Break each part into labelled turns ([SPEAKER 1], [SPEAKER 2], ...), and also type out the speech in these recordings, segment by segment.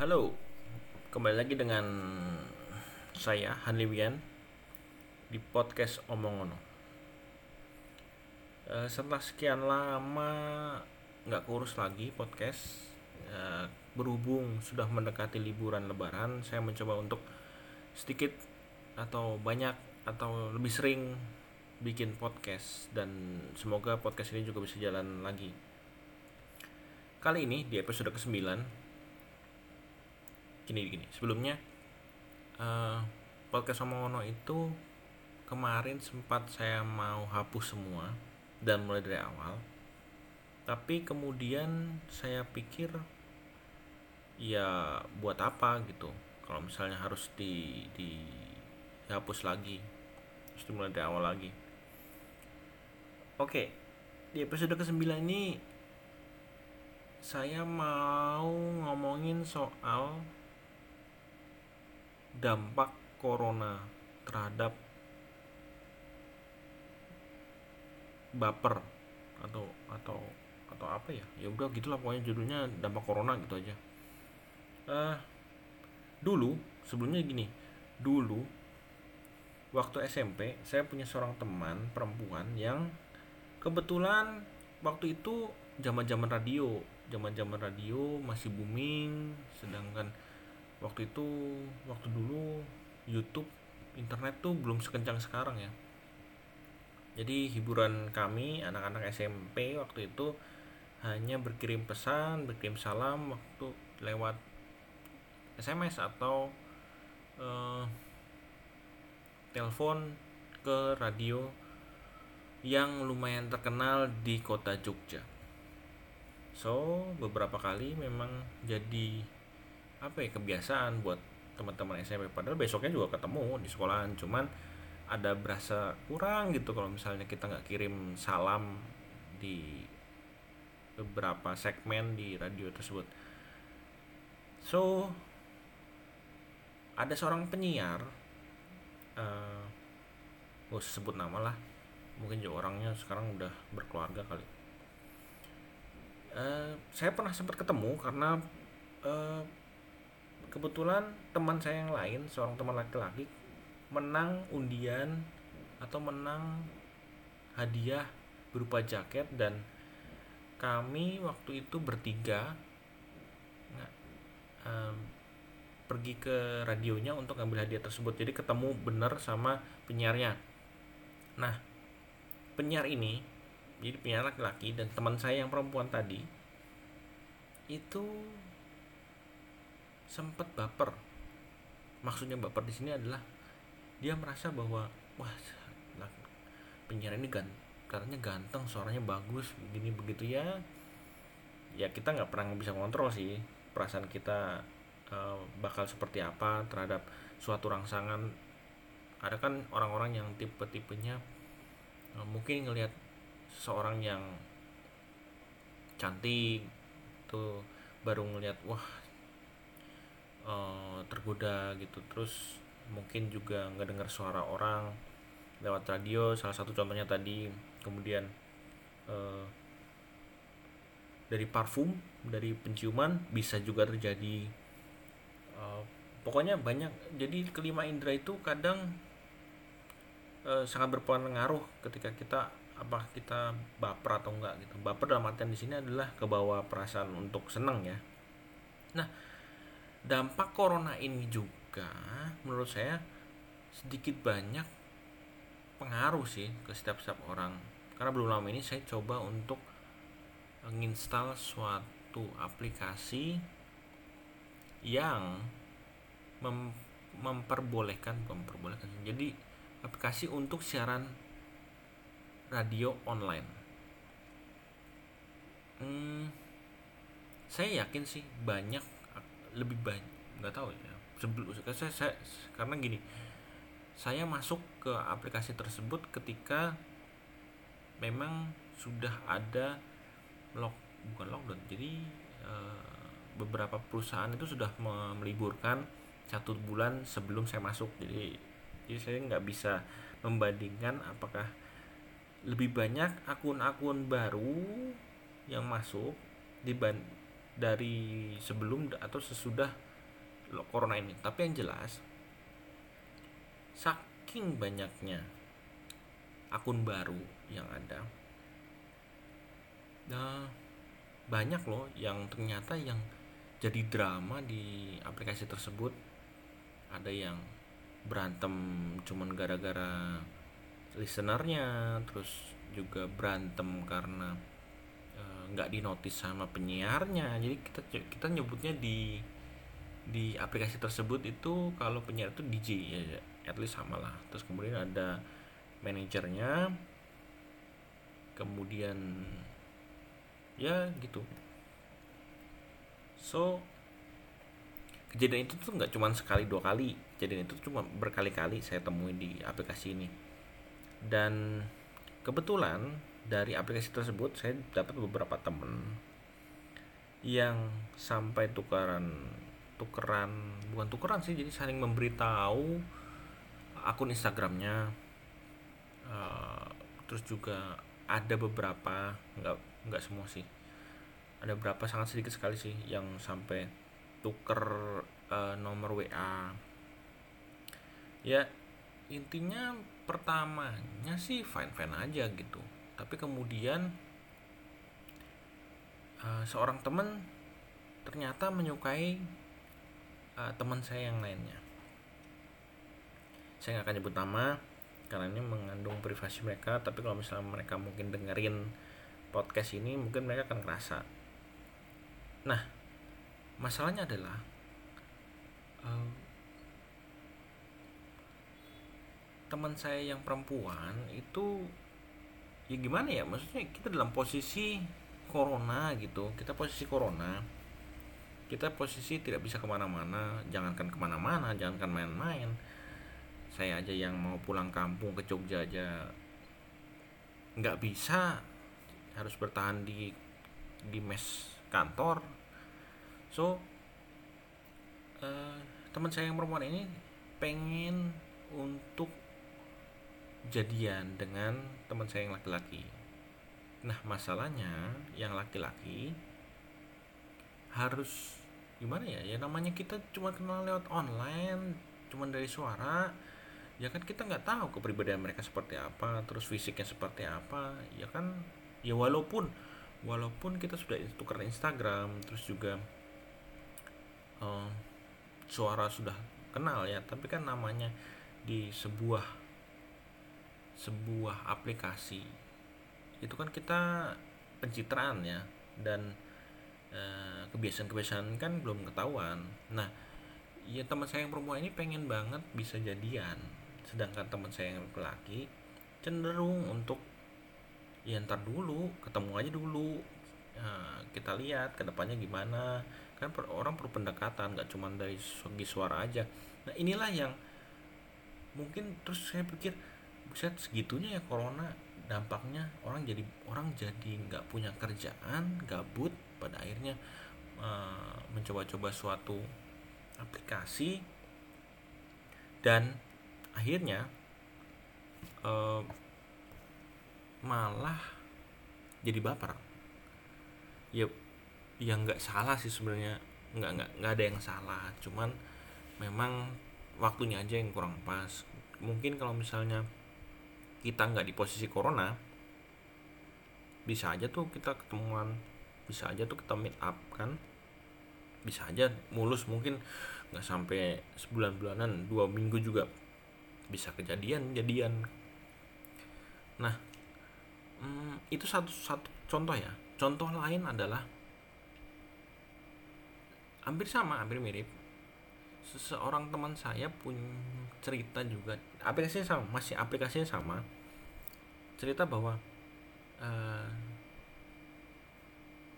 [SPEAKER 1] Halo, kembali lagi dengan saya Hanli Wian di podcast Omongono. E, setelah sekian lama nggak kurus lagi podcast, e, berhubung sudah mendekati liburan Lebaran, saya mencoba untuk sedikit atau banyak atau lebih sering bikin podcast dan semoga podcast ini juga bisa jalan lagi. Kali ini di episode ke-9 gini gini. Sebelumnya uh, podcast Omongono itu kemarin sempat saya mau hapus semua dan mulai dari awal. Tapi kemudian saya pikir ya buat apa gitu? Kalau misalnya harus di dihapus lagi harus dimulai dari awal lagi. Oke di episode ke-9 ini saya mau ngomongin soal dampak corona terhadap baper atau atau atau apa ya? Ya udah gitulah pokoknya judulnya dampak corona gitu aja. Uh, dulu sebelumnya gini dulu waktu SMP saya punya seorang teman perempuan yang kebetulan waktu itu zaman zaman radio zaman zaman radio masih booming sedangkan waktu itu waktu dulu YouTube internet tuh belum sekencang sekarang ya jadi hiburan kami anak-anak SMP waktu itu hanya berkirim pesan berkirim salam waktu lewat SMS atau uh, telepon ke radio yang lumayan terkenal di kota Jogja. So beberapa kali memang jadi apa ya kebiasaan buat teman-teman SMP padahal besoknya juga ketemu di sekolahan cuman ada berasa kurang gitu kalau misalnya kita nggak kirim salam di beberapa segmen di radio tersebut. So ada seorang penyiar uh, gue sebut nama lah mungkin juga orangnya sekarang udah berkeluarga kali. Uh, saya pernah sempat ketemu karena uh, kebetulan teman saya yang lain seorang teman laki-laki menang undian atau menang hadiah berupa jaket dan kami waktu itu bertiga um, pergi ke radionya untuk ngambil hadiah tersebut. Jadi ketemu bener sama penyiarnya. Nah penyiar ini jadi penyiar laki-laki dan teman saya yang perempuan tadi itu sempat baper. Maksudnya baper di sini adalah dia merasa bahwa wah penyiar ini gan katanya ganteng suaranya bagus begini begitu ya. Ya kita nggak pernah bisa kontrol sih perasaan kita uh, bakal seperti apa terhadap suatu rangsangan. Ada kan orang-orang yang tipe-tipenya uh, mungkin ngelihat seorang yang cantik tuh baru ngelihat wah uh, tergoda gitu. Terus mungkin juga nggak dengar suara orang lewat radio salah satu contohnya tadi. Kemudian uh, dari parfum dari penciuman bisa juga terjadi. Uh, pokoknya banyak. Jadi kelima indera itu kadang uh, sangat berpengaruh ketika kita apa kita baper atau enggak gitu. Baper dalam artian di sini adalah kebawa perasaan untuk senang ya. Nah dampak corona ini juga menurut saya sedikit banyak pengaruh sih ke setiap-setiap orang. Karena belum lama ini saya coba untuk menginstal suatu aplikasi yang mem memperbolehkan memperbolehkan jadi aplikasi untuk siaran radio online. Hmm, saya yakin sih banyak lebih banyak nggak tahu ya. Sebelum saya, saya karena gini saya masuk ke aplikasi tersebut ketika memang sudah ada lock bukan lockdown jadi e, beberapa perusahaan itu sudah meliburkan satu bulan sebelum saya masuk. Jadi jadi saya nggak bisa membandingkan apakah lebih banyak akun-akun baru yang masuk dibanding dari sebelum atau sesudah corona ini. Tapi yang jelas saking banyaknya akun baru yang ada nah banyak loh yang ternyata yang jadi drama di aplikasi tersebut. Ada yang berantem cuman gara-gara listenernya terus juga berantem karena nggak e, dinotis sama penyiarnya. Jadi kita kita nyebutnya di di aplikasi tersebut itu kalau penyiar itu DJ ya, ya at least sama lah. Terus kemudian ada manajernya kemudian ya gitu. So kejadian itu tuh nggak cuma sekali dua kali. Kejadian itu cuma berkali-kali saya temui di aplikasi ini. Dan kebetulan dari aplikasi tersebut saya dapat beberapa temen yang sampai tukaran tukeran bukan tukeran sih jadi saling memberitahu akun Instagramnya. Uh, terus juga ada beberapa nggak nggak semua sih. Ada berapa sangat sedikit sekali sih yang sampai tuker uh, nomor WA ya intinya pertamanya sih fine fine aja gitu tapi kemudian uh, seorang teman ternyata menyukai uh, teman saya yang lainnya. Saya nggak akan nyebut nama karena ini mengandung privasi mereka tapi kalau misalnya mereka mungkin dengerin podcast ini mungkin mereka akan ngerasa. Nah masalahnya adalah uh, teman saya yang perempuan itu ya gimana ya? Maksudnya kita dalam posisi corona gitu kita posisi corona kita posisi tidak bisa ke mana-mana jangankan ke mana-mana jangankan main-main. Saya aja yang mau pulang kampung ke Jogja aja nggak bisa harus bertahan di di mes kantor. So uh, teman saya yang perempuan ini pengen untuk jadian dengan teman saya yang laki-laki. Nah masalahnya yang laki-laki harus gimana ya? Ya namanya kita cuma kenal lewat online cuma dari suara ya kan kita nggak tahu kepribadian mereka seperti apa terus fisiknya seperti apa ya kan? Ya walaupun walaupun kita sudah tukar Instagram terus juga uh, suara sudah kenal ya tapi kan namanya di sebuah sebuah aplikasi. Itu kan kita pencitraan ya dan uh, kebiasaan-kebiasaan kan belum ketahuan. Nah ya teman saya yang perempuan ini pengen banget bisa jadian sedangkan teman saya yang laki cenderung untuk ya ntar dulu ketemu aja dulu nah, kita lihat ke depannya gimana. Kan per, orang perlu pendekatan nggak cuma dari segi suara aja. Nah inilah yang mungkin terus saya pikir buset segitunya ya corona. Dampaknya orang jadi orang jadi nggak punya kerjaan gabut pada akhirnya uh, mencoba-coba suatu aplikasi dan akhirnya uh, malah jadi baper. Ya yang nggak salah sih sebenarnya. Nggak nggak nggak ada yang salah. Cuman memang waktunya aja yang kurang pas. Mungkin kalau misalnya kita nggak di posisi corona bisa aja tuh kita ketemuan bisa aja tuh kita meet up kan. Bisa aja mulus mungkin nggak sampai sebulan bulanan dua minggu juga bisa kejadian jadian. Nah hmm, itu satu satu contoh ya. Contoh lain adalah hampir sama hampir mirip seseorang teman saya pun cerita juga. Aplikasinya sama masih aplikasinya sama. Cerita bahwa uh,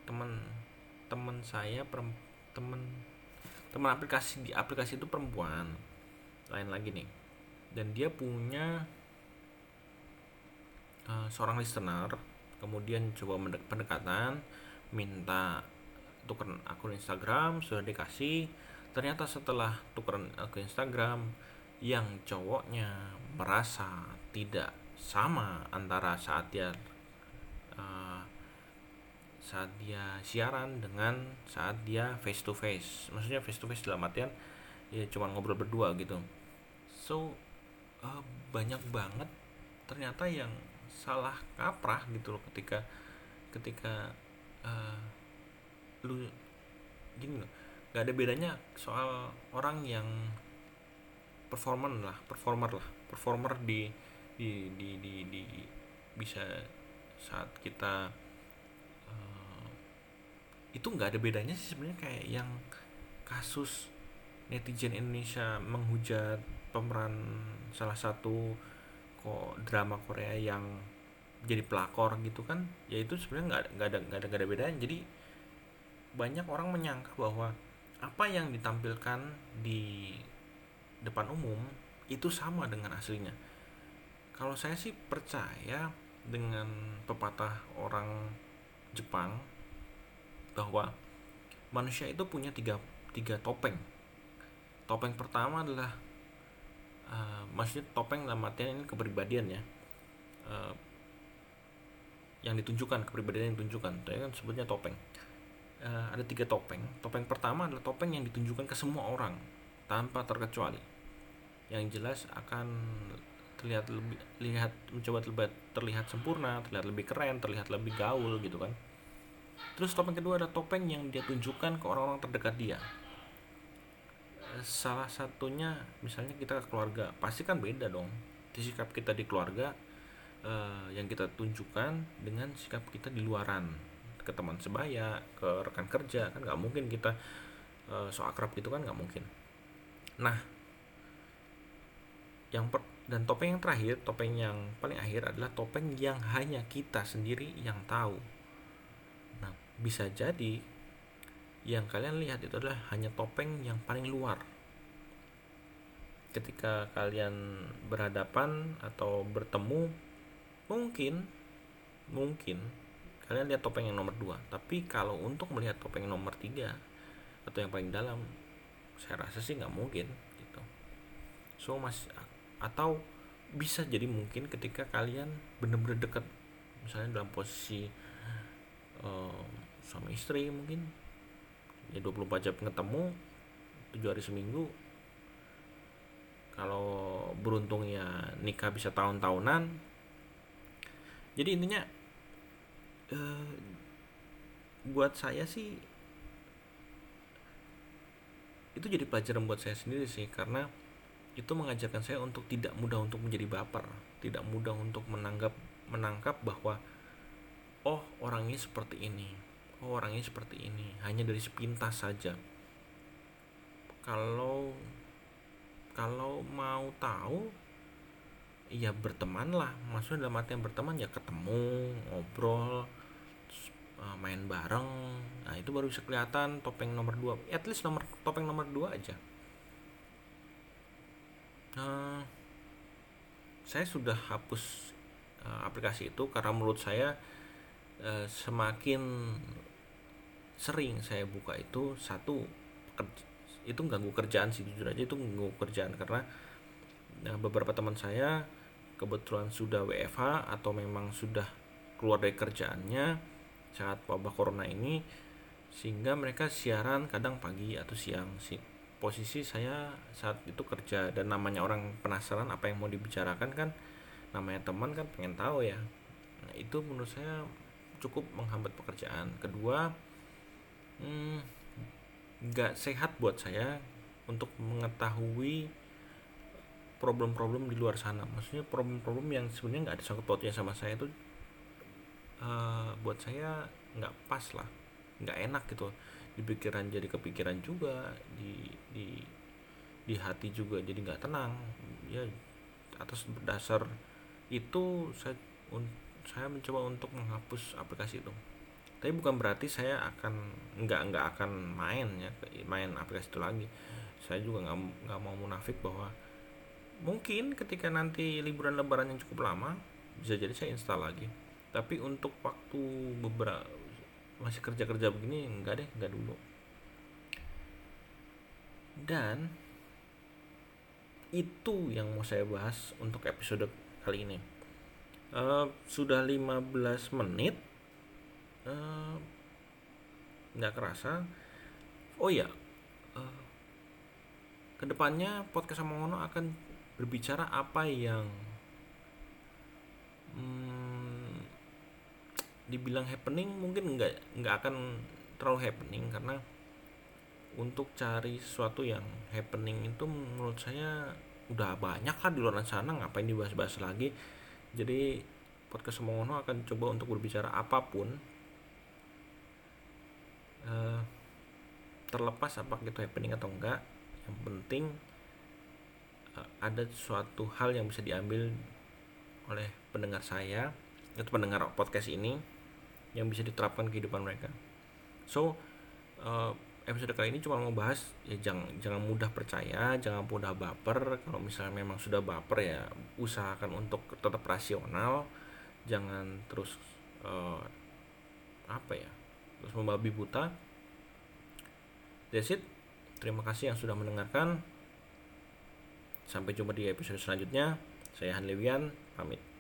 [SPEAKER 1] teman teman saya teman teman aplikasi di aplikasi itu perempuan. Lain lagi nih. Dan dia punya uh, seorang listener kemudian coba pendekatan minta tukeran akun Instagram sudah dikasih ternyata setelah tukeran akun Instagram yang cowoknya merasa tidak sama antara saat dia uh, saat dia siaran dengan saat dia face to face maksudnya face to face dalam artian ya cuma ngobrol berdua gitu. So uh, banyak banget ternyata yang salah kaprah gitu loh ketika ketika uh, lu gini loh nggak ada bedanya soal orang yang performan lah performer lah. Performer di di di di, di bisa saat kita uh, itu nggak ada bedanya sih sebenarnya kayak yang kasus netizen Indonesia menghujat pemeran salah satu kok drama Korea yang jadi pelakor gitu kan ya itu sebenarnya nggak ada nggak ada nggak ada bedanya. Jadi banyak orang menyangka bahwa apa yang ditampilkan di depan umum itu sama dengan aslinya. Kalau saya sih percaya dengan pepatah orang Jepang bahwa manusia itu punya tiga, tiga topeng. Topeng pertama adalah uh, maksudnya topeng dalam artian ini kepribadian ya. Uh, yang ditunjukkan kepribadian yang ditunjukkan. Itu kan sebutnya topeng uh, ada tiga topeng. Topeng pertama adalah topeng yang ditunjukkan ke semua orang tanpa terkecuali. Yang jelas akan terlihat lebih lihat mencoba terlihat terlihat sempurna terlihat lebih keren terlihat lebih gaul gitu kan. Terus topeng kedua ada topeng yang dia tunjukkan ke orang-orang terdekat dia. Eh, salah satunya misalnya kita ke keluarga pasti kan beda dong. Sikap kita di keluarga uh, yang kita tunjukkan dengan sikap kita di luaran ke teman sebaya ke rekan kerja kan nggak mungkin kita uh, so akrab gitu kan nggak mungkin. Nah yang per, dan topeng yang terakhir topeng yang paling akhir adalah topeng yang hanya kita sendiri yang tahu. Nah bisa jadi yang kalian lihat itu adalah hanya topeng yang paling luar. Ketika kalian berhadapan atau bertemu mungkin mungkin kalian lihat topeng yang nomor dua. Tapi kalau untuk melihat topeng yang nomor tiga atau yang paling dalam saya rasa sih nggak mungkin gitu. So mas atau bisa jadi mungkin ketika kalian benar-benar dekat misalnya dalam posisi uh, suami istri mungkin ya 24 jam ketemu 7 hari seminggu kalau beruntung ya nikah bisa tahun-tahunan jadi intinya uh, buat saya sih itu jadi pelajaran buat saya sendiri sih karena itu mengajarkan saya untuk tidak mudah untuk menjadi baper, tidak mudah untuk menanggap menangkap bahwa oh orangnya seperti ini, oh orangnya seperti ini, hanya dari sepintas saja. Kalau kalau mau tahu ya bertemanlah, maksudnya dalam artian berteman ya ketemu, ngobrol, eh, main bareng. Nah, itu baru bisa kelihatan topeng nomor 2. At least nomor topeng nomor 2 aja uh, saya sudah hapus uh, aplikasi itu karena menurut saya uh, semakin sering saya buka itu satu itu ganggu kerjaan sih jujur aja itu ganggu kerjaan karena uh, beberapa teman saya kebetulan sudah WFH atau memang sudah keluar dari kerjaannya saat wabah corona ini sehingga mereka siaran kadang pagi atau siang. Sih posisi saya saat itu kerja dan namanya orang penasaran apa yang mau dibicarakan kan namanya teman kan pengen tahu ya. Nah, itu menurut saya cukup menghambat pekerjaan. Kedua hmm, nggak hmm, sehat buat saya untuk mengetahui problem-problem di luar sana. Maksudnya problem-problem yang sebenarnya nggak ada sangkut pautnya sama saya itu uh, buat saya nggak pas lah. Nggak enak gitu. Di pikiran jadi kepikiran juga di di di hati juga jadi nggak tenang. Ya atas dasar itu saya un, saya mencoba untuk menghapus aplikasi itu. Tapi bukan berarti saya akan nggak nggak akan main ya main aplikasi itu lagi. Saya juga nggak nggak mau munafik bahwa mungkin ketika nanti liburan lebaran yang cukup lama bisa jadi saya install lagi. Tapi untuk waktu beberapa masih kerja kerja begini enggak deh enggak dulu. Dan itu yang mau saya bahas untuk episode kali ini. Uh, sudah 15 menit uh, nggak kerasa. Oh ya uh, ke depannya podcast sama akan berbicara apa yang hmm, dibilang happening mungkin nggak nggak akan terlalu happening karena untuk cari sesuatu yang happening itu menurut saya udah banyak kan di luar sana ngapain dibahas-bahas lagi. Jadi podcast Semongono akan coba untuk berbicara apa pun uh, terlepas apa itu happening atau enggak yang penting ada suatu hal yang bisa diambil oleh pendengar saya atau pendengar podcast ini yang bisa diterapkan kehidupan mereka so uh, episode kali ini cuma mau bahas ya jangan jangan mudah percaya, jangan mudah baper. Kalau misalnya memang sudah baper ya usahakan untuk tetap rasional, jangan terus uh, apa ya terus membabi buta. That's it. Terima kasih yang sudah mendengarkan. Sampai jumpa di episode selanjutnya. Saya Han Lewian, pamit.